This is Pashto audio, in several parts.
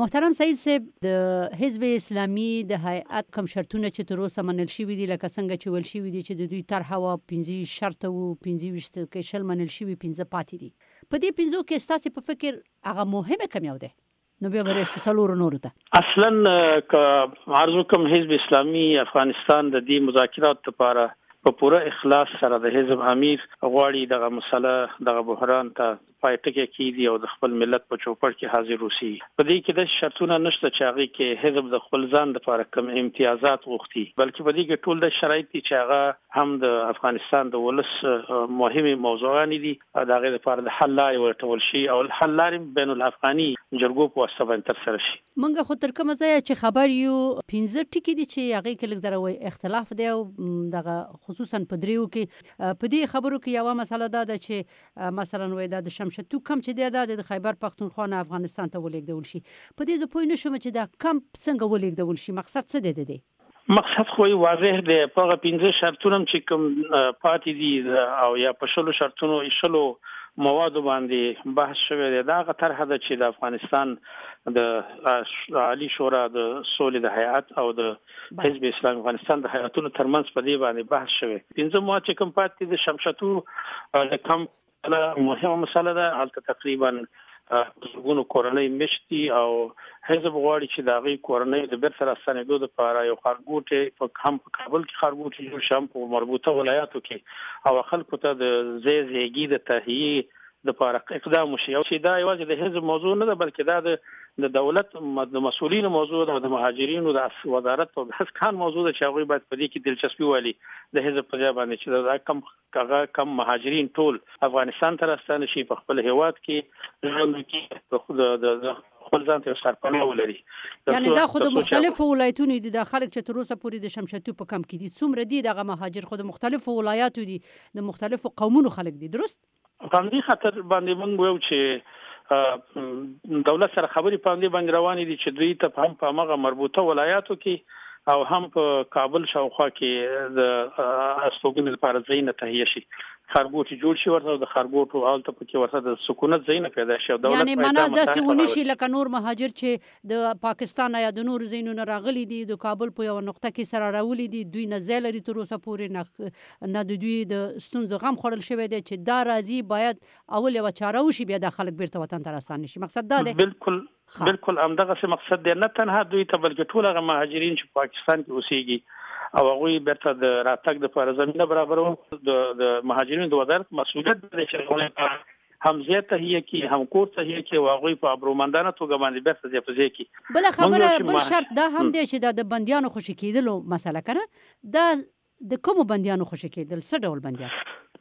محترم سعید صیب د حزب اسلامی د هیئت کوم شرطونه چې تر اوسه منل شوي دي لکه څنګه چې ویل شوي دي چې د دوی طرحه وه پنځه ویشت شرطه وو پنځه ویشت کې شل منل شوي پنځه پاتې دي په دې پنځو کې ستاسو په فکر هغه مهمه کوم یو دی نو بیا به راشو څلور نور ته اصلا که عرض کوم حزب اسلامی افغانستان د دې مذاکرات لپاره په پوره اخلاص سره د حزب امیر غواړي دغه مسله دغه بحران ته پای ټکی کیږدي او د خپل ملت په چوپړ کې حاضر اوسي. په دې کې داسې شرطونه نشته چې هغه کې حزب د خپل ځان لپاره کوم امتیازات غوښتي، بلکې په دې کې ټول داسې شرایط دي چې هغه هم د افغانستان د ولس مهمې موضوعګانې دي او د هغې لپاره د حل لارې ولټول شي او د حل لارې هم بین الافغاني جرګو په واسطه باندې ترسره شي. موږ خو تر کومه ځایه چې خبر یو پنځه ټکي دي چې هغه کې لږ دروی اختلاف دی او دغه خصوصاً په دریو کې. په دې خبرو کې یوه مسئله دا ده چې مثلا وایې دا د شمشه توک کمپ چې دی دا دې د خیبر پښتونخوا نه افغانستان ته ولېږدول شي. په دې زه پوه نه شوم چې دا کمپ څنګه ولېږدول شي؟ مقصد څه دی د دې؟ مقصد خو یې واضح دی، په هغه پنځه شرطونه هم چې کوم پاتې دي او یا په شلو شرطونو شلو موادو باندې بحث شوی دی دا هغه طرحه ده چې د افغانستان د عالی شورا د سولې د هیئت او د حزب اسلام افغانستان د حیاتونو ترمنځ په دې باندې بحث شوه پنځه مو چې کوم پاتې د شمشتو د کم مهمه مسله ده هلته تقریبا زګونو کورنۍ مشتي او حزب غواړي چې دا غي کورنۍ د بیر سره ستنېدو لپاره یو خارګوټي په کم په کابل کې خارګوټي جوړ شم په مربوطه ولایاتو کې او خلکو ته د زی زیګي د تهیه د پاره اقدام وشي او چې دا یوازې د حزب موضوع نه ده بلکې دا د د دولت د مسولینو موضوع ده د مهاجرینو د وزارت په بحث کان موضوع ده چې هغه باید په دې کې دلچسپي والي د حزب په ځای باندې چې دا کم کغه کم مهاجرین ټول افغانستان ته راستانه شي په خپل هیواد کې ژوند کې د خپل ځان ته یو سرپناه ولري یعنی دا خو د مختلفو ولایتونو دي دا خلک چې تر اوسه پورې د شمشتو په کمپ کې دي څومره دي دغه مهاجر خو د مختلفو ولایاتو دي د مختلفو قومونو خلک دي درست په همدې خاطر باندې مونږ ویو چې دولت سره خبرې په همدې باندې روانې دي چې دوی ته هم په هغه مربوطه ولایاتو کې او هم په کابل شاوخوا کې د استوګنې لپاره ځای نه تهیه شي ښارګوټي جوړ شي ورته د ښارګوټو او ته پکې ورته د سکونت ځای نه پیدا شي او دولت یعنی منا داسې ونی شي لکه نور مهاجر چې د پاکستان یا د نور زینو نه راغلي دي د کابل په یو نقطه کې سره راولي دي دوی نه ځای لري تر اوسه پورې نه نه د دوی د ستونزو غم خوړل شوی دی چې دا راځي باید اول یو چاره وشي بیا دا خلک بیرته وطن ته راستانه شي مقصد دا دی بالکل بالکل همدغه څه مقصد دی نه تنها دوی ته بلکې ټول هغه مهاجرین چې پاکستان کې اوسېږي او هغه بیرته د راتګ د پر زمينه برابرو د د مهاجرینو د وزارت مسولیت دی چې هغه هم زه تهیه کی هم کور تهیه کی او هغه په ابرومندانه توګه باندې بیرته ځې پځې کی بل خبره بل شرط دا هم دی چې دا د بندیانو خوشی کېدلو مسله کنه دا د کومو بندیانو خوشې کېدل؟ څه ډول بندیان؟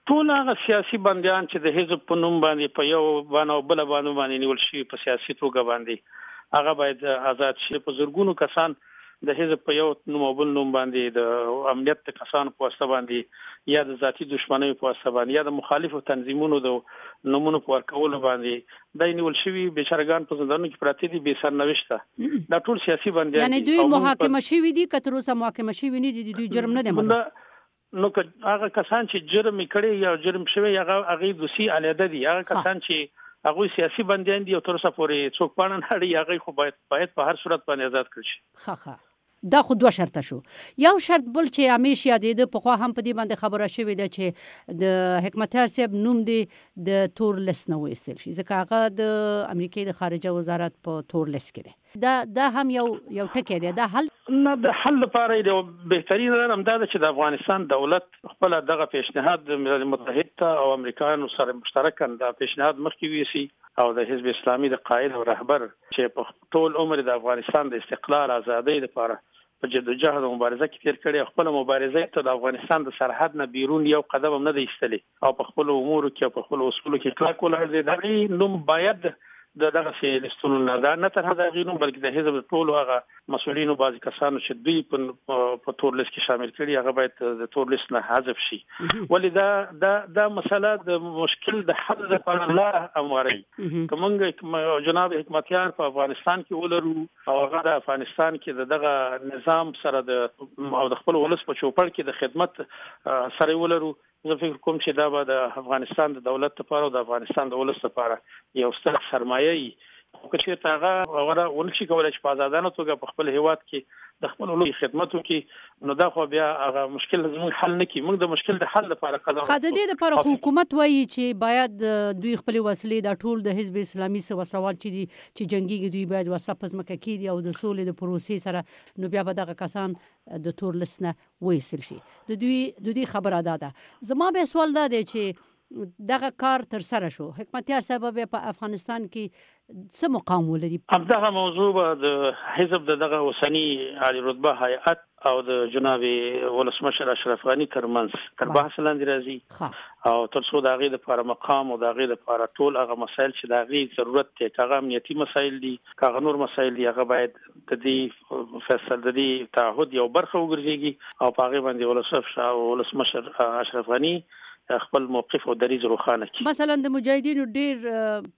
ټول هغه سیاسي بندیان چې د حزب په نوم باندې په یو بانه او بله بانه باندې نیول شوي په سیاسي توګه باندې هغه باید آزاد شي په زرګونو کسان د حزب په یو نوم او بل نوم باندې د امنیت د کسانو په واسطه باندې یا د ذاتی دښمنۍ په واسطه باندې یا د مخالفو تنظیمونو د نمونو په ورکولو باندې دا یې نیول شوي بیچاره ګان په زندانونو کې پراته دي بې سرنوشته دا ټول سیاسي بندیان یعنی دي دوی او موږ په محاکمه شوي دي که تر اوسه محاکمه شوي نه دي د دوی جرم نه دی معلوم نه نو که هغه کسان چې جرم یې کړی یا جرم شوی یا هغه هغه دوسي علیحده دي هغه ښه کسان چې هغوی سیاسي بندیان دي او تر اوسه پورې څوک پاڼه نه اړي هغوی خو باید باید په هر صورت باندې آزاد کړل شي ښه ښه دا خو دوه شرطه شو یو شرط بل چې همیش یادیده پخوا هم په دې باندې خبره شوې ده چې د حکمتیار صاحب نوم دې د تور لیست نه وایستل شي ځکه هغه د امریکې د خارجه وزارت په تور لیست کې دی دا دا هم یو یو ټکی دی دا حل نه د حل لپاره یو بهترین لار هم دا ده چې د افغانستان دولت خپل دغه پیشنهاد د ملل متحد ته او امریکایانو سره مشترکاً دا پیشنهاد مخکې ویسي او د حزب اسلامي د قائد او رهبر چې په ټول عمر د افغانستان د استقلال ازادۍ لپاره په جدوجهد او مبارزه کې تیر کړی خپل مبارزه ته د افغانستان د سرحد نه بیرون یو قدم هم نه دی ایستلی او په خپل امور کې او په خپل اصول کې کلک ولاړ دی دغه نوم باید د دغه سي لستونو نه دا نه تر هغه غینو بلکې د حزب ټول هغه مسولینو بعضی کسانو چې دوی په تور لیست کې شامل کړي هغه باید د تور لیست نه حذف شي ولې دا دا دا مسله د مشکل د حل لپاره لار همواري کومنګ جناب حکمتيار په افغانستان کې ولرو او هغه د افغانستان کې د دغه نظام سره د او د خپل ولس په چوپړ کې د خدمت سره ولرو زه فکر کوم چې دا به د افغانستان د دولت لپاره او د افغانستان د ولس لپاره یو ستر سرمایه وي خو چې تاغه غره ونشي کولای چې په آزادانه توګه په خپل هیواد کې د خپل لوی خدمت وکي نو دا خو بیا هغه مشکل زموږ حل نه کی موږ د مشکل د حل لپاره قدم خو د دې لپاره خو حکومت وایي چې باید دوی خپل وسلې دا ټول د حزب اسلامي سره وسلوال چې دي چې جنگيږي دوی باید وسله په ځمکه کېږدي او د سولې د پروسې سره نو بیا به دغه کسان د تور لست نه وایستل شي د دوی د دې خبره دا ده زما به سوال دا دی چې دغه کار تر سره شو حکمتیار صاحب به بیا په افغانستان کی څه مقام ولري؟ همدغه موضوع به د حزب د دغه اوسني عالي رتبه هیئت او د جناب ولسمشر اشرف غني ترمنځ تر بحث لاندې راځي او تر څو د هغې لپاره مقام او د هغې لپاره ټول هغه مسایل چې د هغې ضرورت دی هغه امنیتي مسایل دي هغه نور مسایل دي هغه باید د دې فیصله د دې تعهد یو برخه وګرځيږي او په هغه باندې ولسمشر اشرف غني خپل موقف او دریځ روښانه کړي. مثلا د مجاهدینو ډیر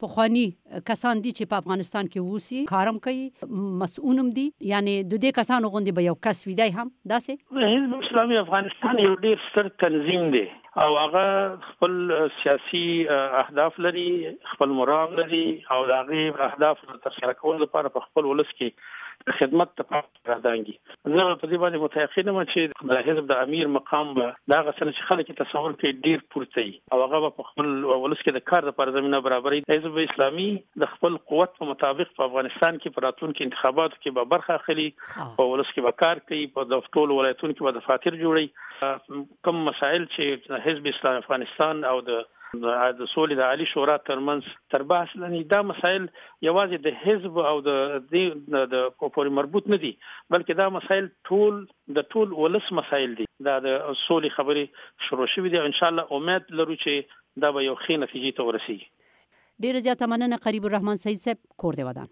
پخواني کسان دي چې په افغانستان کې اوسي، کار هم کوي، مصئون هم دي، یعنې د دې کسانو غوندې به یو کس وي، دی هم داسې. حزب اسلامي افغانستان یو ډیر ستر تنظیم دی او هغه خپل سیاسي اهداف لري، خپل مرام لري او د هغې اهدافو د ترسره کولو لپاره په خپل ولس کې د خدمت لپاره. را دانګي زه په دې باندې متيقن یم چې د حزب د امیر مقام به دا غسل چې خلک تصور کوي ډیر پورته وي او هغه په خپل ولس کې د کار لپاره زمينه برابرې حزب اسلامي د خپل قوت په مطابق په افغانستان کې په راتلونکو انتخاباتو کې به برخه اخلي او ولس کې به کار کوي په د ټول ولایتونو کې به د فاتر جوړي کوم مسائل چې حزب اسلام افغانستان او د د سولې د عالی شورا ترمنځ تر بحث لاندې دا مسایل یوازې د حزب او د دې د پورې مربوط نه دي بلکې دا مسایل ټول د ټول ولس مسایل دي دا د سولې خبرې شروع شوې دي او ان شاء الله امید لرو چې دا به یو ښه نتیجې ته ورسیږي ډیره زیاته مننه قریب الرحمن سید صاحب کور دی ودان